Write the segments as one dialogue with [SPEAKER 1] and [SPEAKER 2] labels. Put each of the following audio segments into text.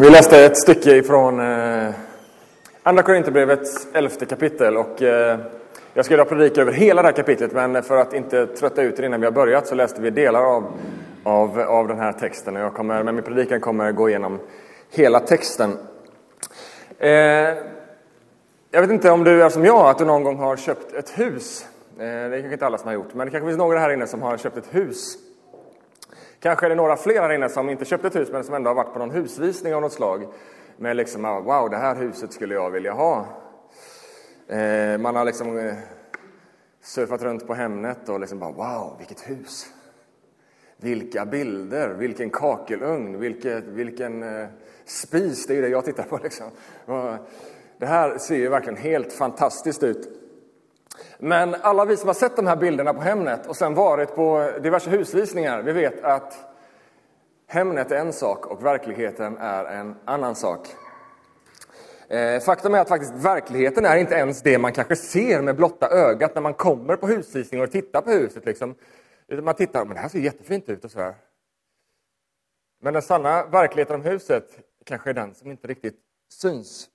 [SPEAKER 1] Vi läste ett stycke ifrån eh, Andra Korinthierbrevets elfte kapitel och eh, jag ska idag predika över hela det här kapitlet men för att inte trötta ut er innan vi har börjat så läste vi delar av, av, av den här texten och jag kommer med min predikan kommer gå igenom hela texten. Eh, jag vet inte om du är som jag, att du någon gång har köpt ett hus. Eh, det är kanske inte alla som har gjort, men det kanske finns några här inne som har köpt ett hus. Kanske är det några fler här inne som inte köpte ett hus men som ändå har varit på någon husvisning av något slag. Med liksom, ah, wow, det här huset skulle jag vilja ha. Eh, man har liksom eh, surfat runt på Hemnet och liksom bara, wow, vilket hus. Vilka bilder, vilken kakelugn, vilket, vilken eh, spis, det är ju det jag tittar på liksom. Det här ser ju verkligen helt fantastiskt ut. Men alla vi som har sett de här bilderna på Hemnet och sen varit på diverse husvisningar, vi vet att Hemnet är en sak och verkligheten är en annan sak. Eh, faktum är att faktiskt verkligheten är inte ens det man kanske ser med blotta ögat när man kommer på husvisning och tittar på huset. Liksom. Man tittar, men det här ser jättefint ut och så Men den sanna verkligheten om huset kanske är den som inte riktigt syns.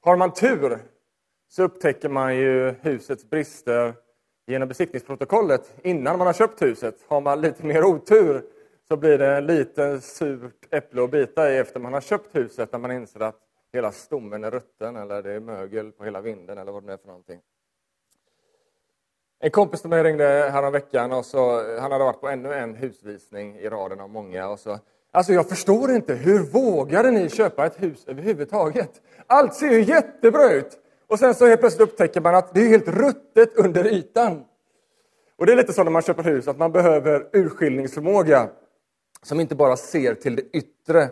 [SPEAKER 1] Har man tur så upptäcker man ju husets brister genom besiktningsprotokollet innan man har köpt huset. Har man lite mer otur så blir det en liten surt äpple att bita i efter man har köpt huset när man inser att hela stommen är rutten eller det är mögel på hela vinden eller vad det är för någonting. En kompis till mig ringde häromveckan och så, han hade varit på ännu en husvisning i raden av många. Och så, alltså jag förstår inte, hur vågade ni köpa ett hus överhuvudtaget? Allt ser ju jättebra ut! Och sen så helt plötsligt upptäcker man att det är helt ruttet under ytan. Och det är lite så när man köper hus, att man behöver urskiljningsförmåga som inte bara ser till det yttre,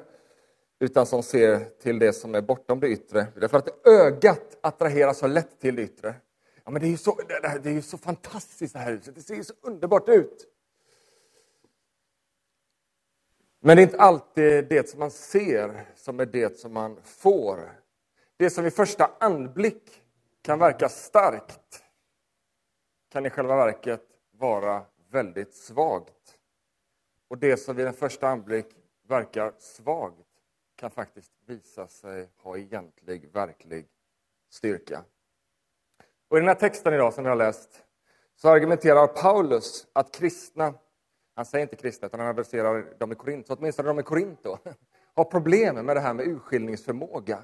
[SPEAKER 1] utan som ser till det som är bortom det yttre. Därför att ögat attraheras så lätt till det yttre. Ja, men det är ju så, det är ju så fantastiskt det här huset, det ser ju så underbart ut. Men det är inte alltid det som man ser som är det som man får. Det som vid första anblick kan verka starkt kan i själva verket vara väldigt svagt. Och det som vid en första anblick verkar svagt kan faktiskt visa sig ha egentlig, verklig styrka. Och I den här texten idag som vi har läst så argumenterar Paulus att kristna, han säger inte kristna utan han adresserar dem i Korint, så åtminstone de i Korint då, har problem med det här med urskiljningsförmåga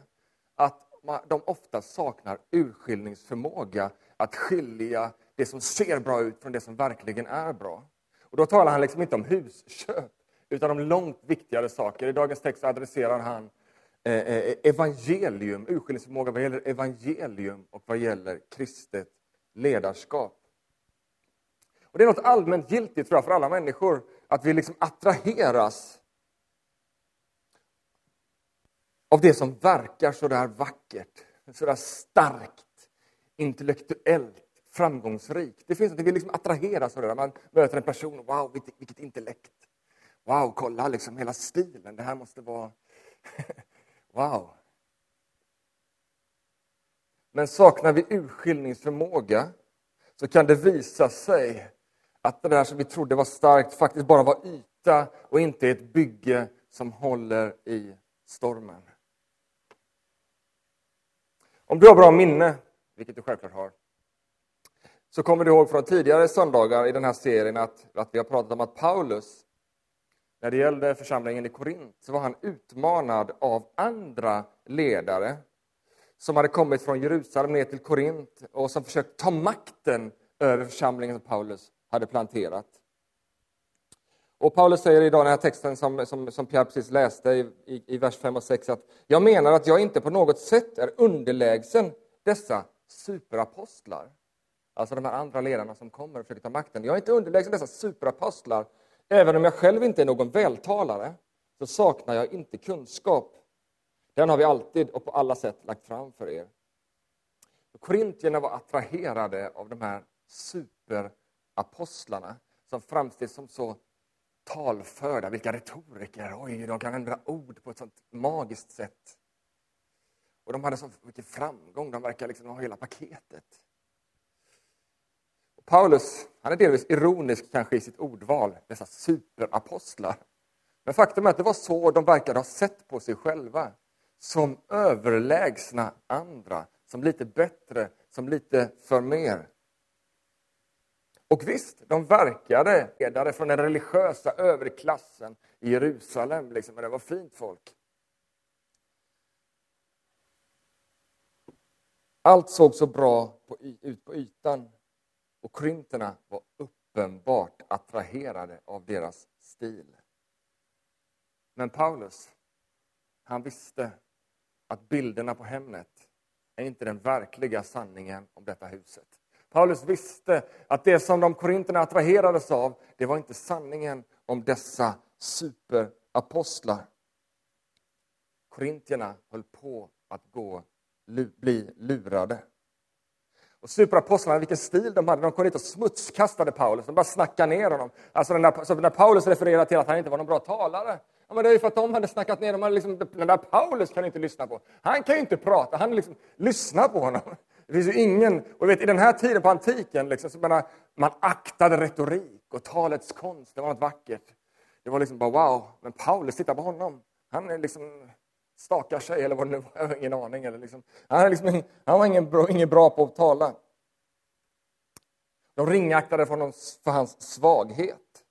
[SPEAKER 1] att de ofta saknar urskiljningsförmåga att skilja det som ser bra ut från det som verkligen är bra. Och Då talar han liksom inte om husköp, utan om långt viktigare saker. I dagens text adresserar han eh, eh, evangelium, urskiljningsförmåga vad gäller evangelium och vad gäller kristet ledarskap. Och Det är något allmänt giltigt tror jag, för alla människor, att vi liksom attraheras av det som verkar så där vackert, så där starkt, intellektuellt, framgångsrikt. Det finns något vi liksom attraheras av det. Där. Man möter en person, wow, vilket, vilket intellekt. Wow, kolla liksom hela stilen, det här måste vara... wow. Men saknar vi urskiljningsförmåga så kan det visa sig att det där som vi trodde var starkt faktiskt bara var yta och inte ett bygge som håller i stormen. Om du har bra minne, vilket du självklart har, så kommer du ihåg från tidigare söndagar i den här serien att, att vi har pratat om att Paulus, när det gällde församlingen i Korint, så var han utmanad av andra ledare som hade kommit från Jerusalem ner till Korint och som försökt ta makten över församlingen som Paulus hade planterat. Och Paulus säger i den här texten som, som, som Pierre precis läste i, i, i vers 5 och 6 att jag menar att jag inte på något sätt är underlägsen dessa superapostlar. Alltså de här andra ledarna som kommer och försöker ta makten. Jag är inte underlägsen dessa superapostlar. Även om jag själv inte är någon vältalare så saknar jag inte kunskap. Den har vi alltid och på alla sätt lagt fram för er. Korintierna var attraherade av de här superapostlarna som framställs som så talförda, vilka retoriker. Oj, de kan ändra ord på ett sånt magiskt sätt. Och de hade så mycket framgång, de verkar liksom ha hela paketet. Och Paulus han är delvis ironisk kanske i sitt ordval, dessa superapostlar. Men faktum är att det var så de verkade ha sett på sig själva. Som överlägsna andra, som lite bättre, som lite för mer. Och visst, de verkade ledare från den religiösa överklassen i Jerusalem, liksom, men det var fint folk. Allt såg så bra på, ut på ytan och korinterna var uppenbart attraherade av deras stil. Men Paulus, han visste att bilderna på Hemnet är inte den verkliga sanningen om detta huset. Paulus visste att det som de korinterna attraherades av, det var inte sanningen om dessa superapostlar. Korintierna höll på att gå, bli lurade. Och superapostlarna, vilken stil de hade. De kom dit och smutskastade Paulus. De bara snackade ner honom. Alltså där, så när Paulus refererar till att han inte var någon bra talare, ja, men det är ju för att de hade snackat ner honom. Liksom, den där Paulus kan inte lyssna på. Han kan ju inte prata. Han liksom, lyssna på honom. Det finns ju ingen... Och vet, I den här tiden på antiken, liksom, så man, man aktade retorik och talets konst. Det var något vackert. Det var liksom bara wow. Men Paulus, titta på honom. Han är liksom stakar sig, eller vad det nu var. Jag har ingen aning. Eller liksom. han, är liksom, han var ingen bra, ingen bra på att tala. De ringaktade honom för hans svaghet.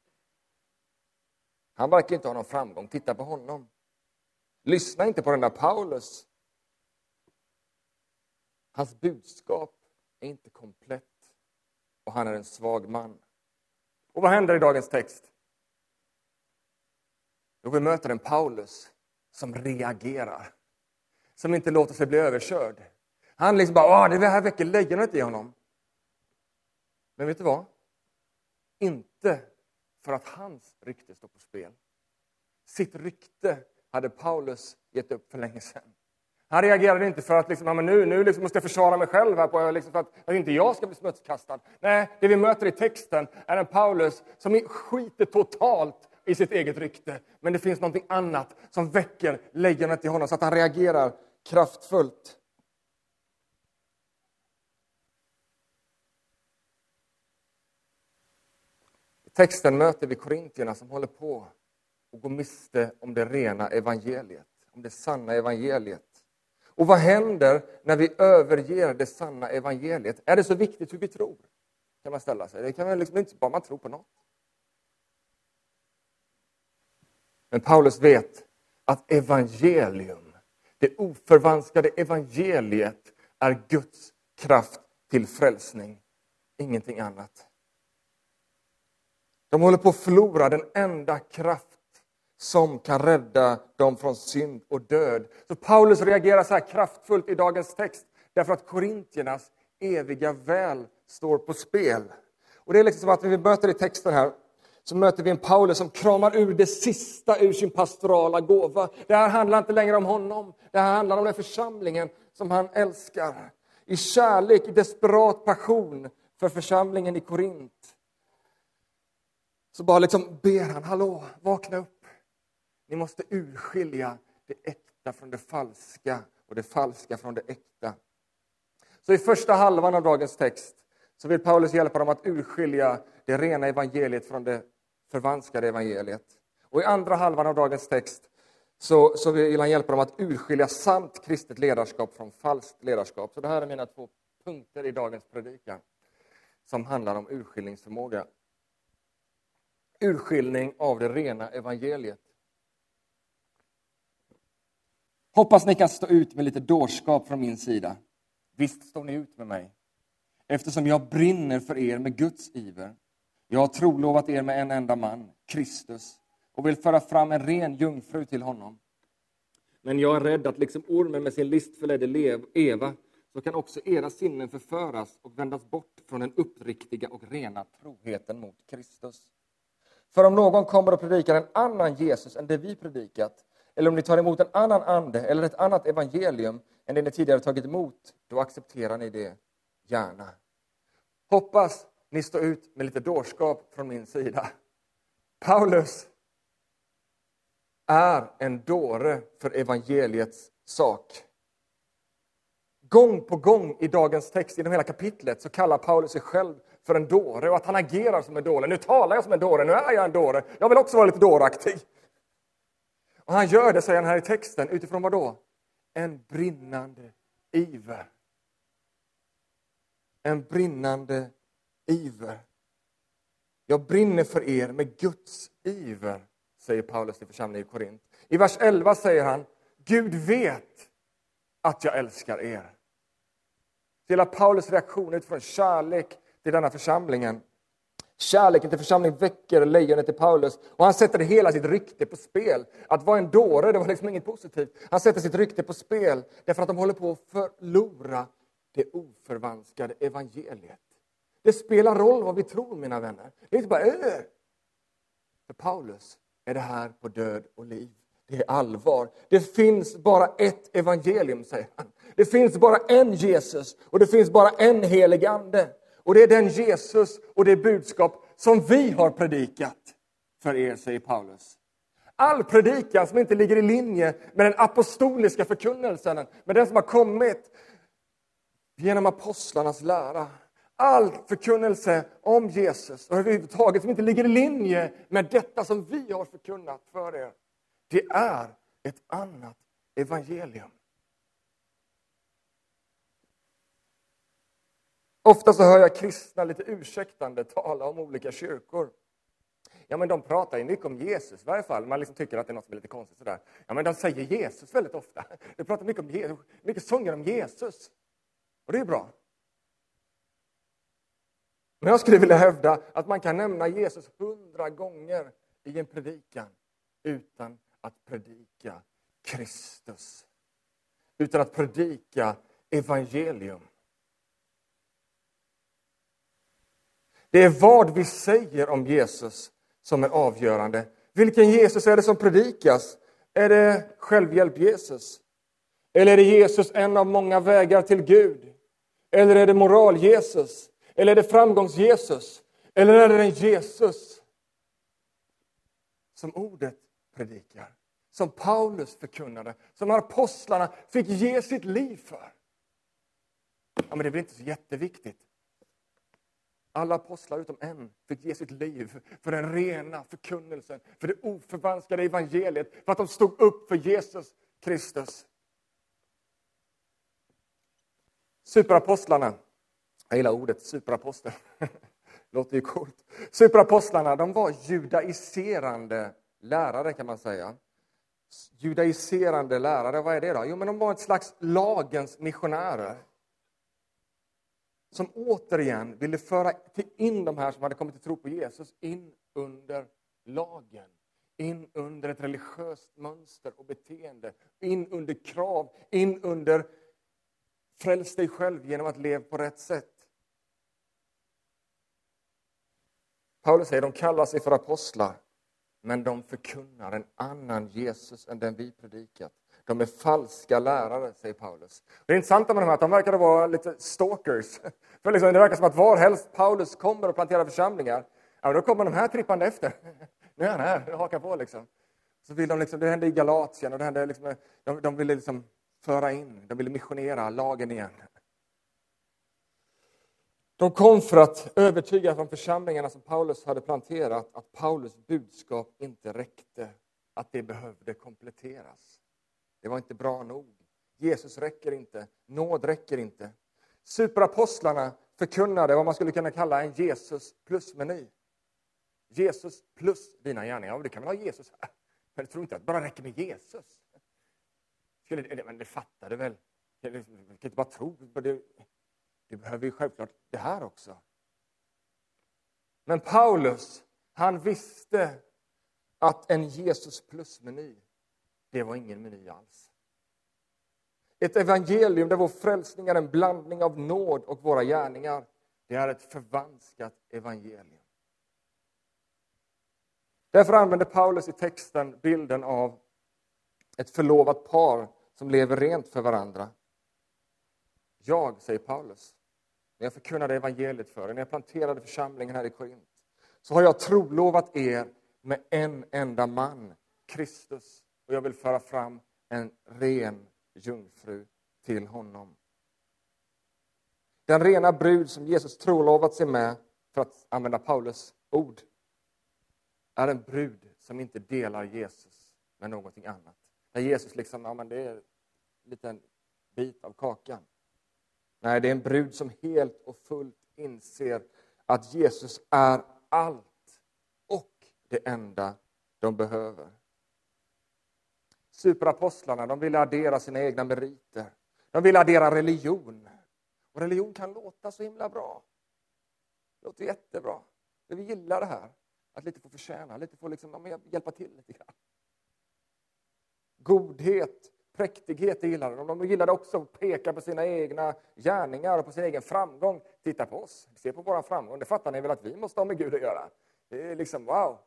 [SPEAKER 1] Han verkar inte ha någon framgång. Titta på honom. Lyssna inte på den där Paulus. Hans budskap är inte komplett och han är en svag man. Och vad händer i dagens text? Jo, vi möter en Paulus som reagerar. Som inte låter sig bli överkörd. Han liksom bara, Åh, det här väcker lejonet i honom. Men vet du vad? Inte för att hans rykte står på spel. Sitt rykte hade Paulus gett upp för länge sedan. Han reagerade inte för att liksom, ja, men nu, nu liksom måste jag försvara mig själv här på, liksom för att, att inte jag ska bli smutskastad. Nej, det vi möter i texten är en Paulus som skiter totalt i sitt eget rykte. Men det finns något annat som väcker lejonet i honom så att han reagerar kraftfullt. I texten möter vi korintierna som håller på att gå miste om det rena evangeliet, om det sanna evangeliet. Och vad händer när vi överger det sanna evangeliet? Är det så viktigt hur vi tror? Kan man ställa sig. Det kan man liksom inte bara man tror på något. Men Paulus vet att evangelium, det oförvanskade evangeliet, är Guds kraft till frälsning. Ingenting annat. De håller på att förlora den enda kraft som kan rädda dem från synd och död. Så Paulus reagerar så här kraftfullt i dagens text därför att korintiernas eviga väl står på spel. Och Det är liksom som att vi möter i texten här så möter vi en Paulus som kramar ur det sista ur sin pastorala gåva. Det här handlar inte längre om honom, det här handlar om den församlingen som han älskar. I kärlek, i desperat passion för församlingen i Korint. Så bara liksom ber han, hallå, vakna upp. Ni måste urskilja det äkta från det falska och det falska från det äkta. Så i första halvan av dagens text så vill Paulus hjälpa dem att urskilja det rena evangeliet från det förvanskade evangeliet. Och i andra halvan av dagens text så, så vill han hjälpa dem att urskilja sant kristet ledarskap från falskt ledarskap. Så det här är mina två punkter i dagens predikan som handlar om urskiljningsförmåga. Urskiljning av det rena evangeliet. Hoppas ni kan stå ut med lite dårskap från min sida. Visst står ni ut med mig, eftersom jag brinner för er med Guds iver. Jag har trolovat er med en enda man, Kristus, och vill föra fram en ren jungfru till honom. Men jag är rädd att liksom ormen med sin list förledde Eva, så kan också era sinnen förföras och vändas bort från den uppriktiga och rena troheten mot Kristus. För om någon kommer och predikar en annan Jesus än det vi predikat, eller om ni tar emot en annan ande eller ett annat evangelium än det ni tidigare tagit emot, då accepterar ni det gärna. Hoppas ni står ut med lite dårskap från min sida. Paulus är en dåre för evangeliets sak. Gång på gång i dagens text, genom hela kapitlet, så kallar Paulus sig själv för en dåre och att han agerar som en dåre. Nu talar jag som en dåre, nu är jag en dåre. Jag vill också vara lite dåraktig. Och han gör det, säger han här i texten, utifrån vad då? En brinnande iver. En brinnande iver. Jag brinner för er med Guds iver, säger Paulus till församlingen i Korint. I vers 11 säger han, Gud vet att jag älskar er. Hela Paulus reaktion utifrån kärlek till denna församlingen. Kärleken till församlingen väcker lejonet i Paulus och han sätter hela sitt rykte på spel. Att vara en dåre, det var liksom inget positivt. Han sätter sitt rykte på spel därför att de håller på att förlora det oförvanskade evangeliet. Det spelar roll vad vi tror, mina vänner. Det är inte bara öh! För Paulus är det här på död och liv. Det är allvar. Det finns bara ett evangelium, säger han. Det finns bara en Jesus och det finns bara en helig ande. Och det är den Jesus och det budskap som vi har predikat för er, säger Paulus. All predikan som inte ligger i linje med den apostoliska förkunnelsen, med den som har kommit genom apostlarnas lära. All förkunnelse om Jesus och överhuvudtaget som inte ligger i linje med detta som vi har förkunnat för er, det är ett annat evangelium. Ofta så hör jag kristna lite ursäktande tala om olika kyrkor. Ja, men de pratar ju mycket om Jesus i varje fall. Man liksom tycker att det är något som är lite konstigt sådär. Ja, men de säger Jesus väldigt ofta. De pratar mycket om Jesus, mycket sånger om Jesus. Och det är bra. Men jag skulle vilja hävda att man kan nämna Jesus hundra gånger i en predikan utan att predika Kristus. Utan att predika evangelium. Det är vad vi säger om Jesus som är avgörande. Vilken Jesus är det som predikas? Är det självhjälp-Jesus? Eller är det Jesus en av många vägar till Gud? Eller är det moral-Jesus? Eller är det framgångs-Jesus? Eller är det den Jesus som ordet predikar? Som Paulus förkunnade, som apostlarna fick ge sitt liv för? Ja, men det blir inte så jätteviktigt. Alla apostlar utom en fick ge sitt liv för den rena förkunnelsen, för det oförvanskade evangeliet, för att de stod upp för Jesus Kristus. Superapostlarna, jag gillar ordet superapostel, låter ju coolt. Superapostlarna de var judaiserande lärare kan man säga. Judaiserande lärare, vad är det då? Jo, men de var ett slags lagens missionärer som återigen ville föra in de här som hade kommit till tro på Jesus in under lagen. In under ett religiöst mönster och beteende. In under krav, in under fräls dig själv genom att leva på rätt sätt. Paulus säger att de kallar sig för apostlar, men de förkunnar en annan Jesus än den vi predikat. De är falska lärare, säger Paulus. Det intressanta med de här att de verkade vara lite stalkers. För liksom, det verkar som att varhelst Paulus kommer och planterar församlingar, ja, då kommer de här trippande efter. Nu är han här, hakar på liksom. Så vill de liksom, det hände i Galatien och det hände liksom, de, de ville liksom föra in, de ville missionera lagen igen. De kom för att övertyga de församlingarna som Paulus hade planterat att Paulus budskap inte räckte, att det behövde kompletteras. Det var inte bra nog. Jesus räcker inte, nåd räcker inte. Superapostlarna förkunnade vad man skulle kunna kalla en Jesus plus-meny. Jesus plus dina gärningar. Ja, du kan väl ha Jesus här? Men jag tror inte att det bara räcker med Jesus. Skulle, men det fattar du väl? Du kan inte bara tro Du. Du behöver ju självklart det här också. Men Paulus, han visste att en Jesus plus-meny, det var ingen meny alls. Ett evangelium där vår frälsning är en blandning av nåd och våra gärningar, det är ett förvanskat evangelium. Därför använder Paulus i texten bilden av ett förlovat par som lever rent för varandra. Jag, säger Paulus, när jag förkunnade evangeliet för er, när jag planterade församlingen här i Korint, så har jag trolovat er med en enda man, Kristus, och jag vill föra fram en ren jungfru till honom. Den rena brud som Jesus trolovat sig med, för att använda Paulus ord, är en brud som inte delar Jesus med någonting annat. Där Jesus liksom, ja men det är en liten bit av kakan. Nej, det är en brud som helt och fullt inser att Jesus är allt och det enda de behöver. Superapostlarna de ville addera sina egna meriter. De ville addera religion. Och religion kan låta så himla bra. Det låter jättebra. Men vi gillar det här. Att lite få förtjäna, lite få liksom, hjälpa till lite grann. Godhet, präktighet gillar de. De gillade också att peka på sina egna gärningar och på sin egen framgång. Titta på oss, se på vår framgång. Det fattar ni väl att vi måste ha med Gud att göra? Det är liksom wow.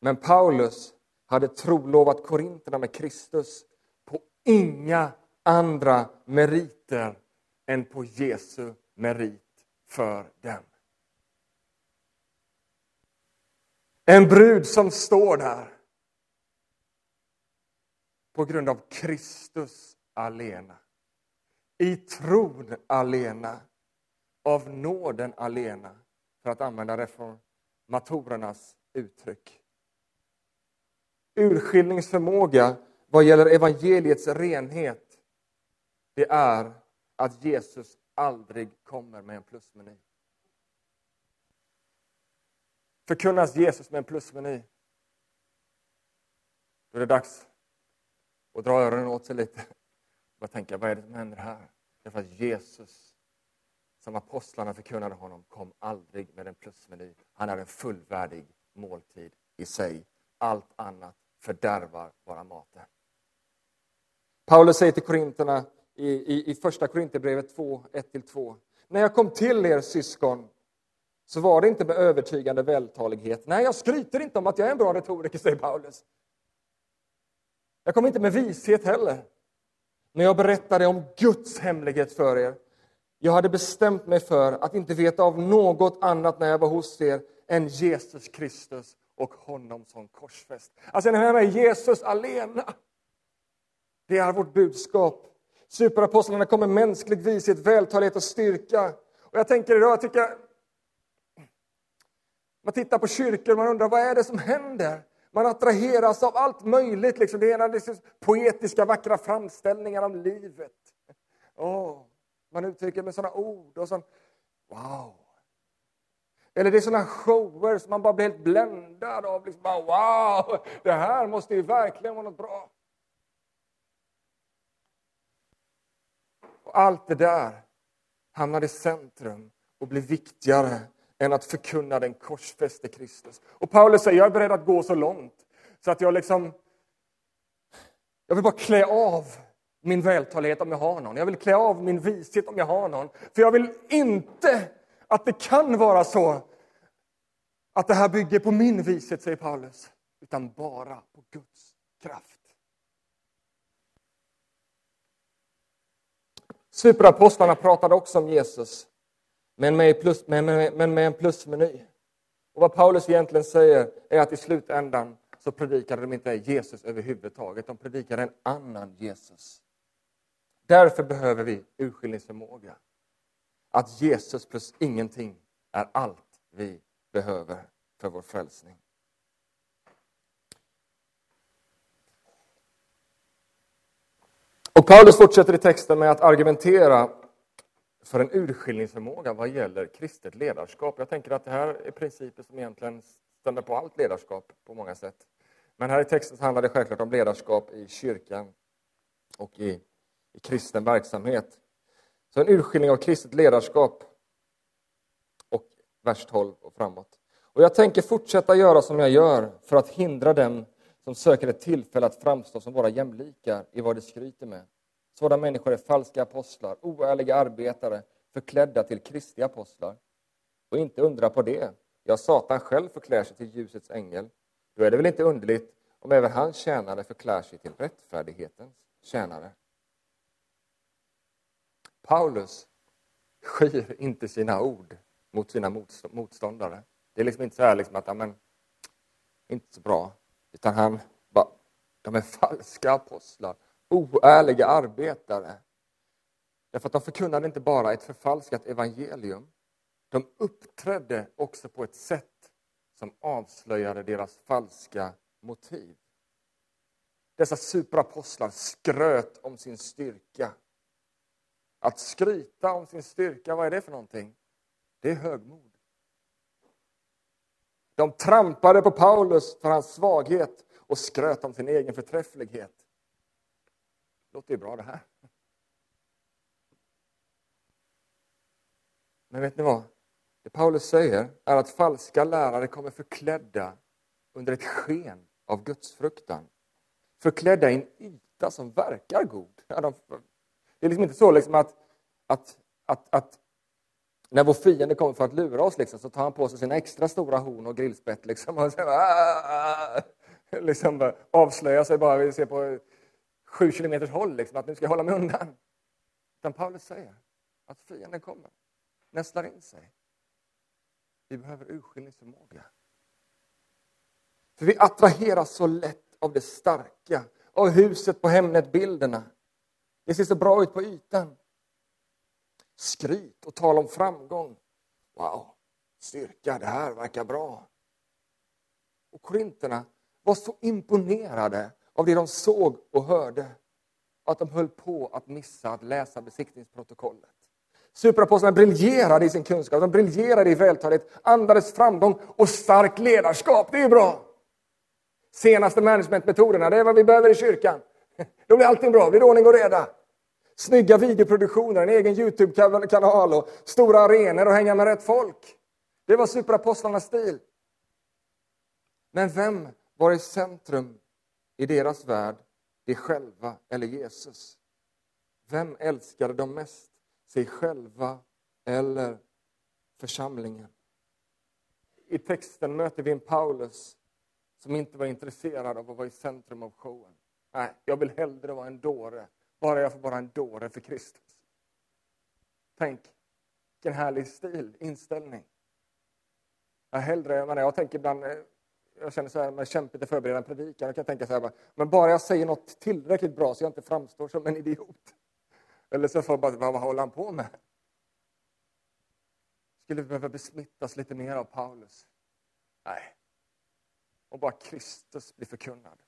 [SPEAKER 1] Men Paulus hade trolovat korinterna med Kristus på inga andra meriter än på Jesu merit för dem. En brud som står där på grund av Kristus alena. I tron alena. Av nåden alena, för att använda reformatorernas uttryck. Urskiljningsförmåga vad gäller evangeliets renhet, det är att Jesus aldrig kommer med en plusmeny. Förkunnas Jesus med en plusmeny, då är det dags att dra öronen åt sig lite. Och tänka, vad är det som händer här? Därför att Jesus, som apostlarna förkunnade honom, kom aldrig med en plusmeny. Han är en fullvärdig måltid i sig. Allt annat fördärvar våra maten. Paulus säger till korinterna i, i, i första Korinthierbrevet 2, 1-2. När jag kom till er syskon så var det inte med övertygande vältalighet. Nej, jag skryter inte om att jag är en bra retoriker, säger Paulus. Jag kom inte med vishet heller. Men jag berättade om Guds hemlighet för er. Jag hade bestämt mig för att inte veta av något annat när jag var hos er än Jesus Kristus och honom som korsfäst. Alltså, den här Jesus alena. Det är vårt budskap. Superapostlarna kommer mänskligt, mänsklig vishet, vältalighet och styrka. Och jag tänker idag, jag tycker... Man tittar på kyrkor och man undrar vad är det som händer? Man attraheras av allt möjligt. Liksom. Det ena är liksom poetiska, vackra framställningar om livet. Oh, man uttrycker med sådana ord och sån... Wow! Eller det är sådana shower som man bara blir helt bländad av. Liksom bara, wow, det här måste ju verkligen vara något bra. Och allt det där hamnar i centrum och blir viktigare än att förkunna den korsfäste Kristus. Och Paulus säger, jag är beredd att gå så långt så att jag liksom... Jag vill bara klä av min vältalighet om jag har någon. Jag vill klä av min vishet om jag har någon. För jag vill inte att det kan vara så att det här bygger på min vishet, säger Paulus, utan bara på Guds kraft. Superapostlarna pratade också om Jesus, men med, plus, men, med, men med en plusmeny. Och vad Paulus egentligen säger är att i slutändan så predikade de inte Jesus överhuvudtaget, de predikade en annan Jesus. Därför behöver vi urskiljningsförmåga. Att Jesus plus ingenting är allt vi behöver för vår frälsning. Och Paulus fortsätter i texten med att argumentera för en urskiljningsförmåga vad gäller kristet ledarskap. Jag tänker att det här är principer som egentligen stämmer på allt ledarskap på många sätt. Men här i texten handlar det självklart om ledarskap i kyrkan och i, i kristen verksamhet. Så en urskiljning av kristet ledarskap vers 12 och framåt. Och jag tänker fortsätta göra som jag gör för att hindra dem som söker ett tillfälle att framstå som våra jämlikar i vad de skryter med. Sådana människor är falska apostlar, oärliga arbetare, förklädda till Kristi apostlar. Och inte undra på det. Ja, Satan själv förklär sig till ljusets ängel. Då är det väl inte underligt om även hans tjänare förklär sig till rättfärdighetens tjänare. Paulus skyr inte sina ord mot sina motståndare. Det är liksom inte så här liksom att, amen, inte så bra. Utan han bara, de är falska apostlar, oärliga arbetare. Därför att de förkunnade inte bara ett förfalskat evangelium. De uppträdde också på ett sätt som avslöjade deras falska motiv. Dessa superapostlar skröt om sin styrka. Att skryta om sin styrka, vad är det för någonting? Det är högmod. De trampade på Paulus för hans svaghet och skröt om sin egen förträfflighet. Låter ju bra det här. Men vet ni vad? Det Paulus säger är att falska lärare kommer förklädda under ett sken av gudsfruktan. Förklädda i en yta som verkar god. det är liksom inte så liksom att, att, att, att när vår fiende kommer för att lura oss liksom, så tar han på sig sina extra stora horn och grillspett liksom, och så, ah, liksom avslöjar sig bara, vi ser på sju kilometers håll, liksom, att nu ska jag hålla mig undan. Utan Paulus säger att fienden kommer, nästlar in sig. Vi behöver urskiljningsförmåga. För vi attraheras så lätt av det starka, av huset på Hemnet-bilderna. Det ser så bra ut på ytan. Skryt och tal om framgång. Wow, styrka, det här verkar bra. Och korinterna var så imponerade av det de såg och hörde att de höll på att missa att läsa besiktningsprotokollet. Superapostlarna briljerade i sin kunskap, de briljerade i vältalighet, andades framgång och starkt ledarskap. Det är ju bra! Senaste managementmetoderna, det är vad vi behöver i kyrkan. Då blir allting bra, blir ordning och reda. Snygga videoproduktioner, en egen Youtube-kanal och stora arenor och hänga med rätt folk. Det var superapostlarnas stil. Men vem var i centrum i deras värld? De själva eller Jesus? Vem älskade de mest? Sig själva eller församlingen? I texten möter vi en Paulus som inte var intresserad av att vara i centrum av showen. Nej, jag vill hellre vara en dåre, bara jag får vara en dåre för Kristus. Tänk, vilken härlig stil, inställning. Jag hellre, jag, menar, jag tänker ibland, eh, jag känner så här, med kämpigt att förbereda en predikan, jag kan tänka så här, men bara jag säger något tillräckligt bra så jag inte framstår som en idiot. Eller så får jag bara, vad håller han på med? Skulle vi behöva besmittas lite mer av Paulus? Nej, och bara Kristus blir förkunnad.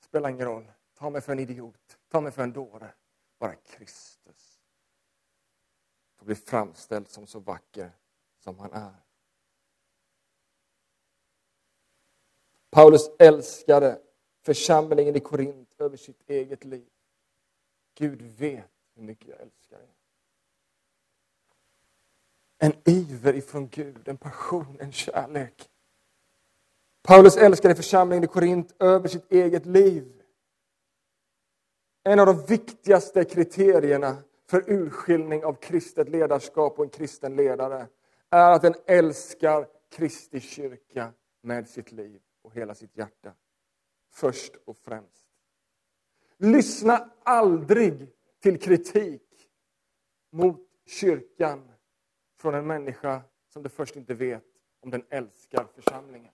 [SPEAKER 1] Spelar ingen roll. Ta mig för en idiot, ta mig för en dåre. Bara Kristus får bli framställd som så vacker som han är. Paulus älskade församlingen i Korint över sitt eget liv. Gud vet hur mycket jag älskar er. En iver ifrån Gud, en passion, en kärlek Paulus älskade församlingen i Korint över sitt eget liv. En av de viktigaste kriterierna för urskiljning av kristet ledarskap och en kristen ledare är att den älskar Kristi kyrka med sitt liv och hela sitt hjärta. Först och främst. Lyssna aldrig till kritik mot kyrkan från en människa som du först inte vet om den älskar församlingen.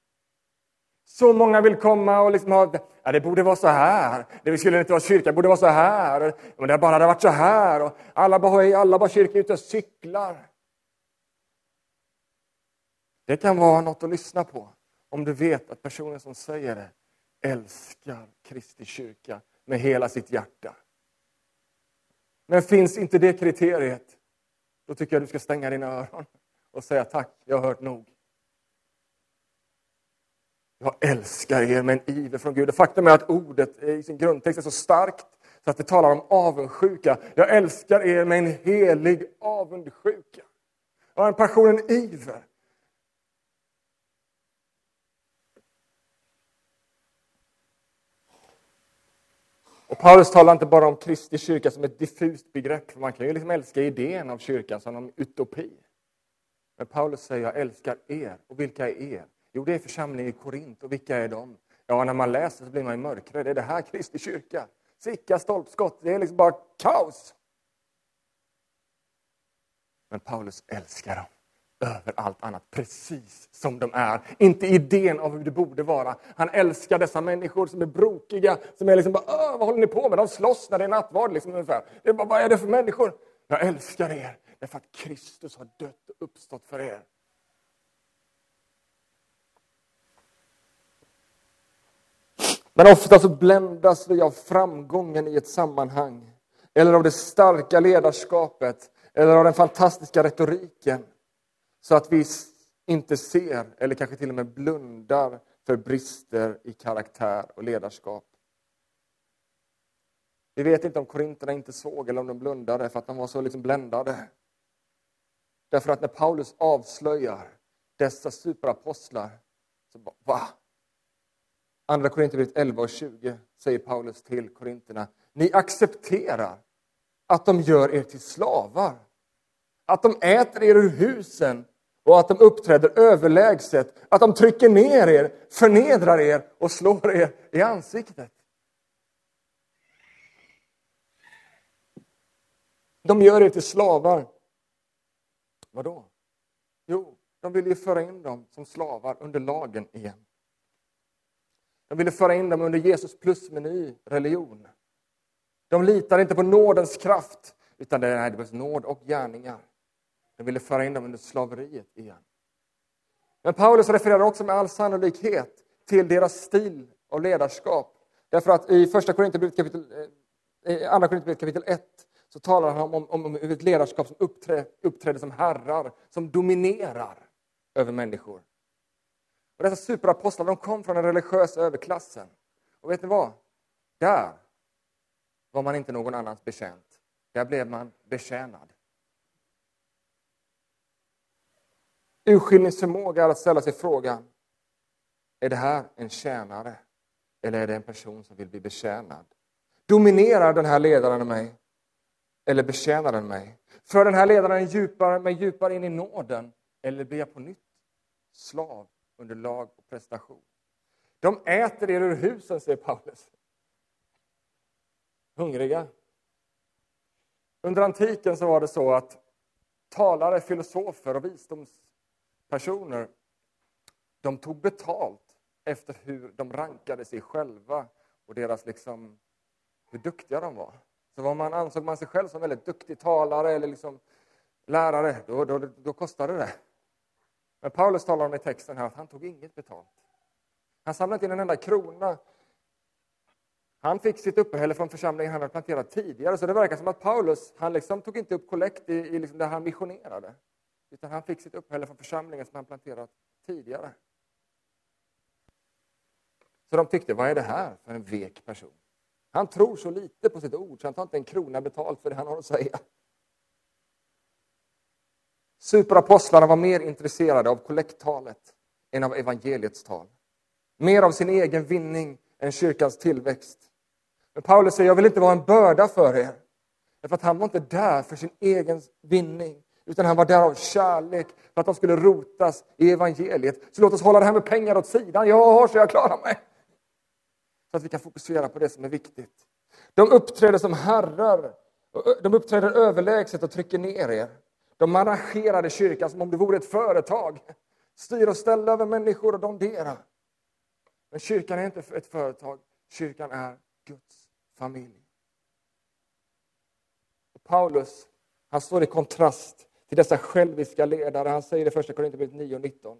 [SPEAKER 1] Så många vill komma och liksom ha, ja, det borde vara så här. Det skulle inte vara kyrka, det borde vara så här. Men det bara hade varit så här. Och alla bara, alla bara kyrkan ute och cyklar. Det kan vara något att lyssna på om du vet att personen som säger det älskar Kristi kyrka med hela sitt hjärta. Men finns inte det kriteriet, då tycker jag du ska stänga dina öron och säga tack, jag har hört nog. Jag älskar er med en iver från Gud. Faktum är att ordet i sin grundtext är så starkt så att det talar om avundsjuka. Jag älskar er med en helig avundsjuka. Jag har en passion, en iver. Och Paulus talar inte bara om Kristi kyrka som ett diffust begrepp, för man kan ju liksom älska idén av kyrkan som en utopi. Men Paulus säger, jag älskar er. Och vilka är er? Jo, det är församlingen i Korint. Och vilka är de? Ja, när man läser så blir man ju mörkrädd. Är det här Kristi kyrka? Sicka stolpskott, det är liksom bara kaos. Men Paulus älskar dem över allt annat, precis som de är. Inte idén av hur det borde vara. Han älskar dessa människor som är brokiga, som är liksom bara, vad håller ni på med? De slåss när det är nattvard. Liksom, ungefär. Det är bara, vad är det för människor? Jag älskar er, därför att Kristus har dött och uppstått för er. Men ofta så bländas vi av framgången i ett sammanhang, eller av det starka ledarskapet, eller av den fantastiska retoriken, så att vi inte ser, eller kanske till och med blundar för brister i karaktär och ledarskap. Vi vet inte om korinterna inte såg eller om de blundade för att de var så liksom bländade. Därför att när Paulus avslöjar dessa superapostlar, så bara, va? Andra Korinthierbrevet 11 och 20 säger Paulus till korinterna, ni accepterar att de gör er till slavar, att de äter er ur husen och att de uppträder överlägset, att de trycker ner er, förnedrar er och slår er i ansiktet. De gör er till slavar. Vadå? Jo, de vill ju föra in dem som slavar under lagen igen. De ville föra in dem under Jesus plus-meny, religion. De litar inte på nådens kraft, utan det behövs nåd och gärningar. De ville föra in dem under slaveriet igen. Men Paulus refererar också med all sannolikhet till deras stil av ledarskap. Därför att i första Korinthierbrevet kapitel, eh, eh, andra Korinthierbrevet kapitel 1 så talar han om, om, om ett ledarskap som uppträ, uppträder som herrar, som dominerar över människor. Och dessa superapostlar de kom från den religiösa överklassen. Och vet ni vad? Där var man inte någon annans betjänt. Där blev man betjänad. Urskiljningsförmåga är att ställa sig frågan, är det här en tjänare eller är det en person som vill bli betjänad? Dominerar den här ledaren mig eller betjänar den mig? För den här ledaren djupare, mig djupare in i nåden eller blir jag på nytt slav under lag och prestation? De äter er ur husen, säger Paulus. Hungriga. Under antiken så var det så att talare, filosofer och visdomspersoner de tog betalt efter hur de rankade sig själva och deras liksom, hur duktiga de var. Så var man, ansåg man sig själv som väldigt duktig talare eller liksom lärare, då, då, då kostade det. Men Paulus talar om i texten här att han tog inget betalt. Han samlade inte in en enda krona. Han fick sitt uppehälle från församlingen han hade planterat tidigare, så det verkar som att Paulus han liksom tog inte upp kollekt i, i liksom där han missionerade, utan han fick sitt uppehälle från församlingen som han planterat tidigare. Så de tyckte, vad är det här för en vek person? Han tror så lite på sitt ord så han tar inte en krona betalt för det han har att säga. Superapostlarna var mer intresserade av kollekttalet än av evangeliets tal. Mer av sin egen vinning än kyrkans tillväxt. Men Paulus säger, jag vill inte vara en börda för er. Därför att han var inte där för sin egen vinning, utan han var där av kärlek, för att de skulle rotas i evangeliet. Så låt oss hålla det här med pengar åt sidan. Jag har så jag klarar mig. Så att vi kan fokusera på det som är viktigt. De uppträder som herrar. De uppträder överlägset och trycker ner er. De arrangerade kyrkan som om det vore ett företag. Styr och ställa över människor och dondera. Men kyrkan är inte ett företag. Kyrkan är Guds familj. Och Paulus han står i kontrast till dessa själviska ledare. Han säger i första Korinthierbrevet 9 och 19.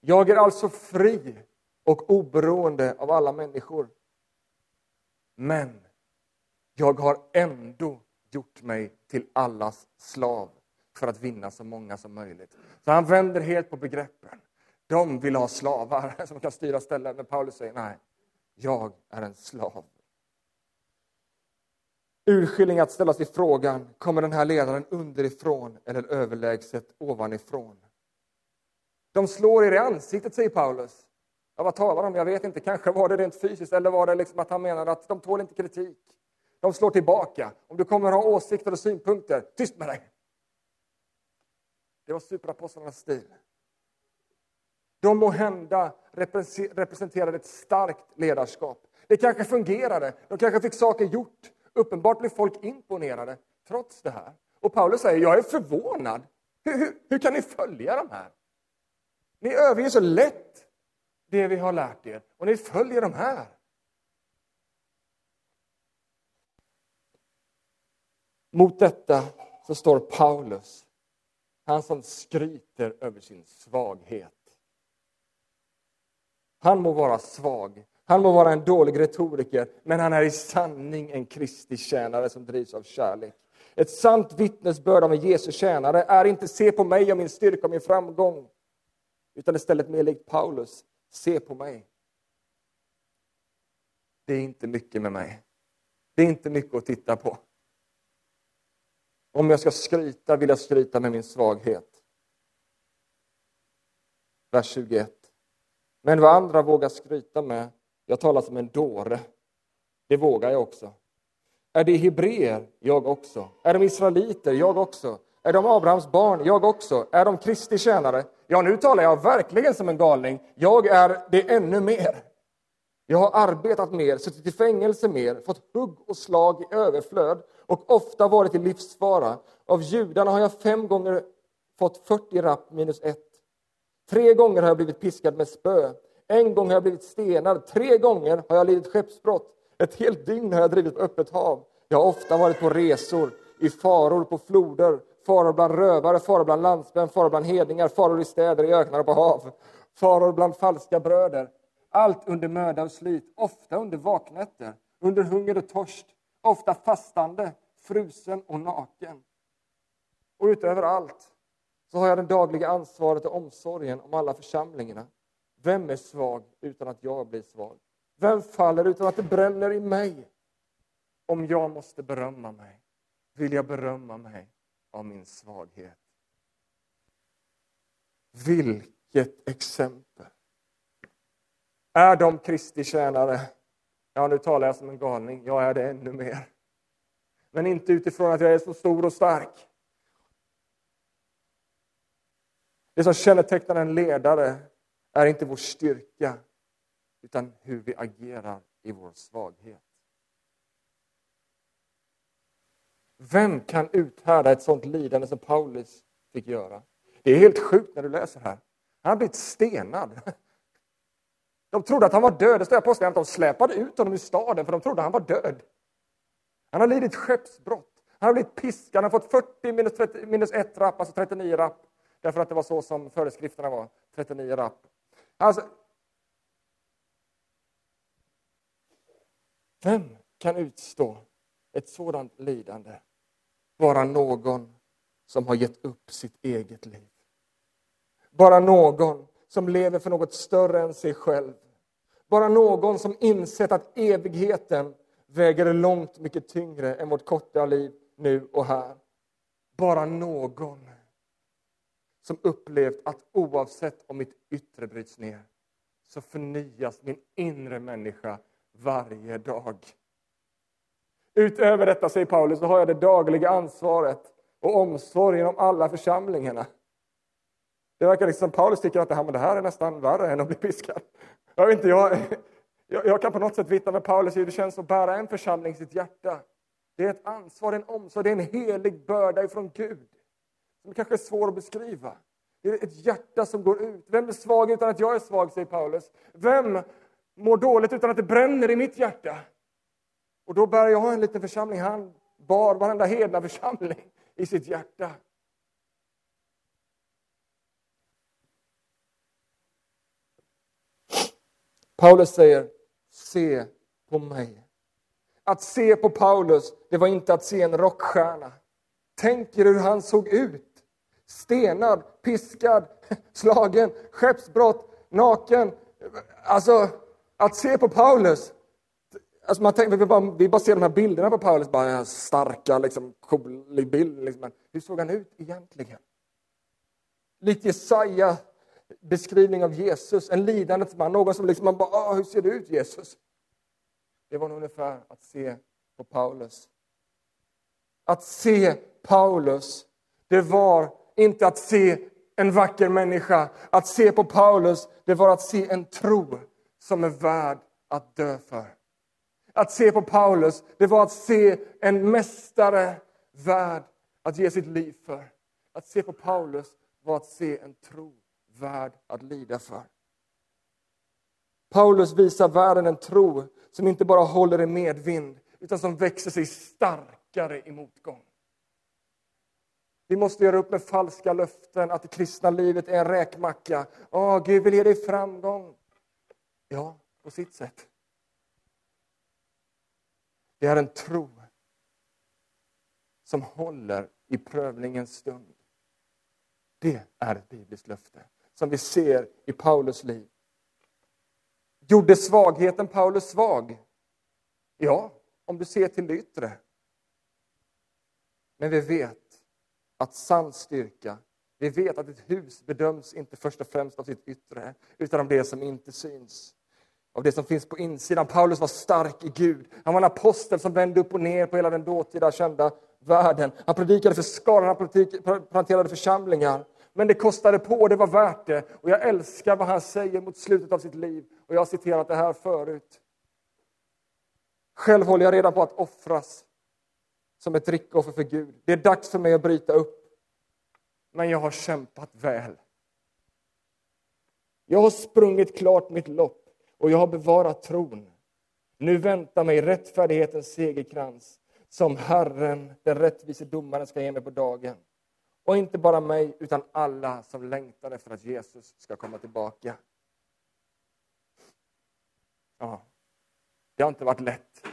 [SPEAKER 1] Jag är alltså fri och oberoende av alla människor. Men jag har ändå gjort mig till allas slav för att vinna så många som möjligt. Så han vänder helt på begreppen. De vill ha slavar som kan styra ställen, men Paulus säger nej, jag är en slav. Urskiljning att ställa sig frågan, kommer den här ledaren underifrån eller överlägset ovanifrån? De slår er i ansiktet, säger Paulus. Ja, vad talar de om? Jag vet inte. Kanske var det rent fysiskt eller var det liksom att han menade att de tål inte kritik. De slår tillbaka. Om du kommer ha åsikter och synpunkter, tyst med dig! Det var superapostlarnas stil. De må hända representerade ett starkt ledarskap. Det kanske fungerade, de kanske fick saker gjort. Uppenbart blev folk imponerade trots det här. Och Paulus säger, jag är förvånad. Hur, hur, hur kan ni följa de här? Ni överger så lätt det vi har lärt er och ni följer de här. Mot detta så står Paulus han som skryter över sin svaghet. Han må vara svag,
[SPEAKER 2] Han må vara en dålig retoriker, men han är i sanning en Kristi tjänare som drivs av kärlek. Ett sant vittnesbörd av en Jesu tjänare är inte se på mig och min styrka och min framgång, utan istället mer likt Paulus, se på mig. Det är inte mycket med mig. Det är inte mycket att titta på. Om jag ska skryta vill jag skryta med min svaghet. Vers 21. Men vad andra vågar skryta med, jag talar som en dåre. Det vågar jag också. Är de hebreer? Jag också. Är de israeliter? Jag också. Är de Abrahams barn? Jag också. Är de Kristi tjänare? Ja, nu talar jag verkligen som en galning. Jag är det ännu mer. Jag har arbetat mer, suttit i fängelse mer, fått hugg och slag i överflöd och ofta varit i livsfara. Av judarna har jag fem gånger fått 40 rapp minus ett. Tre gånger har jag blivit piskad med spö. En gång har jag blivit stenad. Tre gånger har jag lidit skeppsbrott. Ett helt dygn har jag drivit på öppet hav. Jag har ofta varit på resor, i faror på floder, faror bland rövare, faror bland landsmän, faror bland hedningar, faror i städer, i öknar och på hav, faror bland falska bröder. Allt under möda och slit, ofta under vaknätter, under hunger och törst, ofta fastande, frusen och naken. Och utöver allt så har jag det dagliga ansvaret och omsorgen om alla församlingarna. Vem är svag utan att jag blir svag? Vem faller utan att det bränner i mig? Om jag måste berömma mig, vill jag berömma mig av min svaghet. Vilket exempel! Är de Kristi tjänare? Ja, nu talar jag som en galning. Jag är det ännu mer. Men inte utifrån att jag är så stor och stark. Det som kännetecknar en ledare är inte vår styrka, utan hur vi agerar i vår svaghet. Vem kan uthärda ett sånt lidande som Paulus fick göra? Det är helt sjukt när du läser här. Han har blivit stenad. De trodde att han var död. Det står i Apostlagärningarna att de släpade ut honom ur staden för de trodde att han var död. Han har lidit skeppsbrott. Han har blivit piskad. Han har fått 40 minus, 30, minus 1 rapp, alltså 39 rapp. Därför att det var så som föreskrifterna var, 39 rapp. Alltså, vem kan utstå ett sådant lidande? Bara någon som har gett upp sitt eget liv. Bara någon som lever för något större än sig själv. Bara någon som insett att evigheten väger långt mycket tyngre än vårt korta liv nu och här. Bara någon som upplevt att oavsett om mitt yttre bryts ner så förnyas min inre människa varje dag. Utöver detta, säger Paulus, så har jag det dagliga ansvaret och omsorgen om alla församlingarna. Det verkar liksom som Paulus tycker att det här, men det här är nästan värre än att bli piskad. Jag, vet inte, jag, jag, jag kan på något sätt vittna med Paulus hur det känns att bära en församling i sitt hjärta. Det är ett ansvar, en omsorg, det är en helig börda ifrån Gud. Som kanske är svår att beskriva. Det är ett hjärta som går ut. Vem är svag utan att jag är svag, säger Paulus. Vem mår dåligt utan att det bränner i mitt hjärta? Och då bär jag en liten församling. Han bar varenda hedna församling i sitt hjärta. Paulus säger, se på mig. Att se på Paulus, det var inte att se en rockstjärna. Tänk er hur han såg ut. Stenad, piskad, slagen, skeppsbrott, naken. Alltså, att se på Paulus. Alltså man tänker, vi, bara, vi bara ser de här bilderna på Paulus, bara starka, liksom, cool bild. Liksom. Men hur såg han ut egentligen? Likt Jesaja beskrivning av Jesus, en lidandets man, någon som liksom man bara, ah, hur ser du ut Jesus? Det var nog ungefär att se på Paulus. Att se Paulus, det var inte att se en vacker människa. Att se på Paulus, det var att se en tro som är värd att dö för. Att se på Paulus, det var att se en mästare värd att ge sitt liv för. Att se på Paulus var att se en tro värd att lida för. Paulus visar världen en tro som inte bara håller i medvind, utan som växer sig starkare i motgång. Vi måste göra upp med falska löften att det kristna livet är en räkmacka. Åh, Gud vill ge dig framgång. Ja, på sitt sätt. Det är en tro som håller i prövningens stund. Det är ett bibliskt löfte som vi ser i Paulus liv. Gjorde svagheten Paulus svag? Ja, om du ser till det yttre. Men vi vet att sann styrka, vi vet att ett hus bedöms inte först och främst av sitt yttre, utan av det som inte syns. Av det som finns på insidan. Paulus var stark i Gud. Han var en apostel som vände upp och ner på hela den dåtida kända världen. Han predikade för skaror, han planterade församlingar. Men det kostade på, och det var värt det. Och jag älskar vad han säger mot slutet av sitt liv. Och jag har citerat det här förut. Själv håller jag redan på att offras som ett drickoffer för Gud. Det är dags för mig att bryta upp. Men jag har kämpat väl. Jag har sprungit klart mitt lopp och jag har bevarat tron. Nu väntar mig rättfärdighetens segerkrans som Herren, den rättvise domaren, ska ge mig på dagen. Och inte bara mig, utan alla som längtar efter att Jesus ska komma tillbaka. Ja, det har inte varit lätt.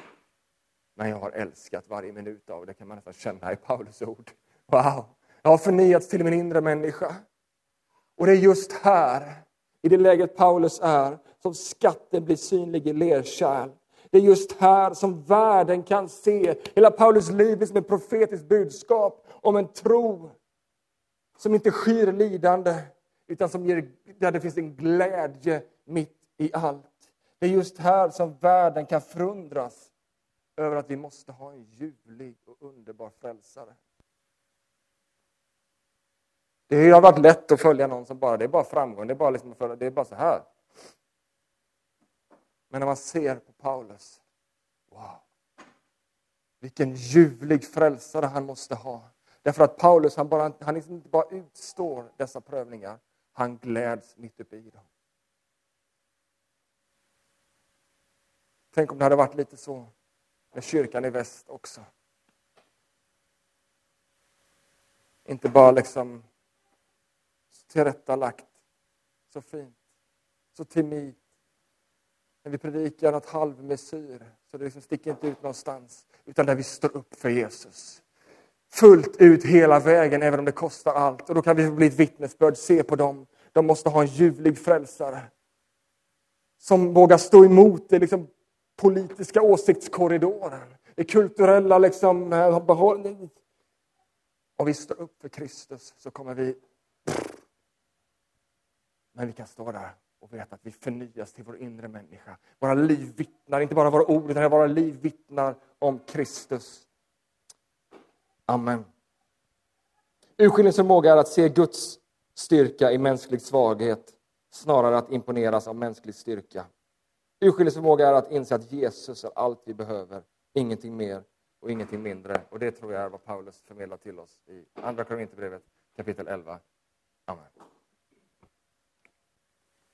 [SPEAKER 2] Men jag har älskat varje minut av det, kan man nästan känna i Paulus ord. Wow! Jag har förnyats till min inre människa. Och det är just här, i det läget Paulus är, som skatten blir synlig i lerkärl. Det är just här som världen kan se hela Paulus liv som ett profetiskt budskap om en tro som inte skyr lidande, utan som ger, där det finns en glädje mitt i allt. Det är just här som världen kan förundras över att vi måste ha en ljuvlig och underbar frälsare. Det har varit lätt att följa någon som bara, det är bara framgång, det är bara, liksom följa, det är bara så här. Men när man ser på Paulus, wow, vilken ljuvlig frälsare han måste ha. Därför att Paulus, han, bara, han liksom inte bara utstår dessa prövningar, han gläds mitt uppe i dem. Tänk om det hade varit lite så med kyrkan i väst också. Inte bara liksom tillrättalagt, så fint, så timid. När vi predikar något halvmesyr, så det liksom sticker inte ut någonstans, utan där vi står upp för Jesus. Fullt ut hela vägen, även om det kostar allt. Och då kan vi bli ett vittnesbörd, se på dem. De måste ha en ljuvlig frälsare. Som vågar stå emot det liksom politiska åsiktskorridoren, det kulturella liksom, behållning. Om vi står upp för Kristus så kommer vi... Men vi kan stå där och veta att vi förnyas till vår inre människa. Våra liv vittnar, inte bara våra ord, utan våra liv vittnar om Kristus. Amen. Urskiljningsförmåga är att se Guds styrka i mänsklig svaghet snarare att imponeras av mänsklig styrka. Urskiljningsförmåga är att inse att Jesus är allt vi behöver, ingenting mer och ingenting mindre. Och det tror jag är vad Paulus förmedlar till oss i Andra Korinthierbrevet kapitel 11. Amen.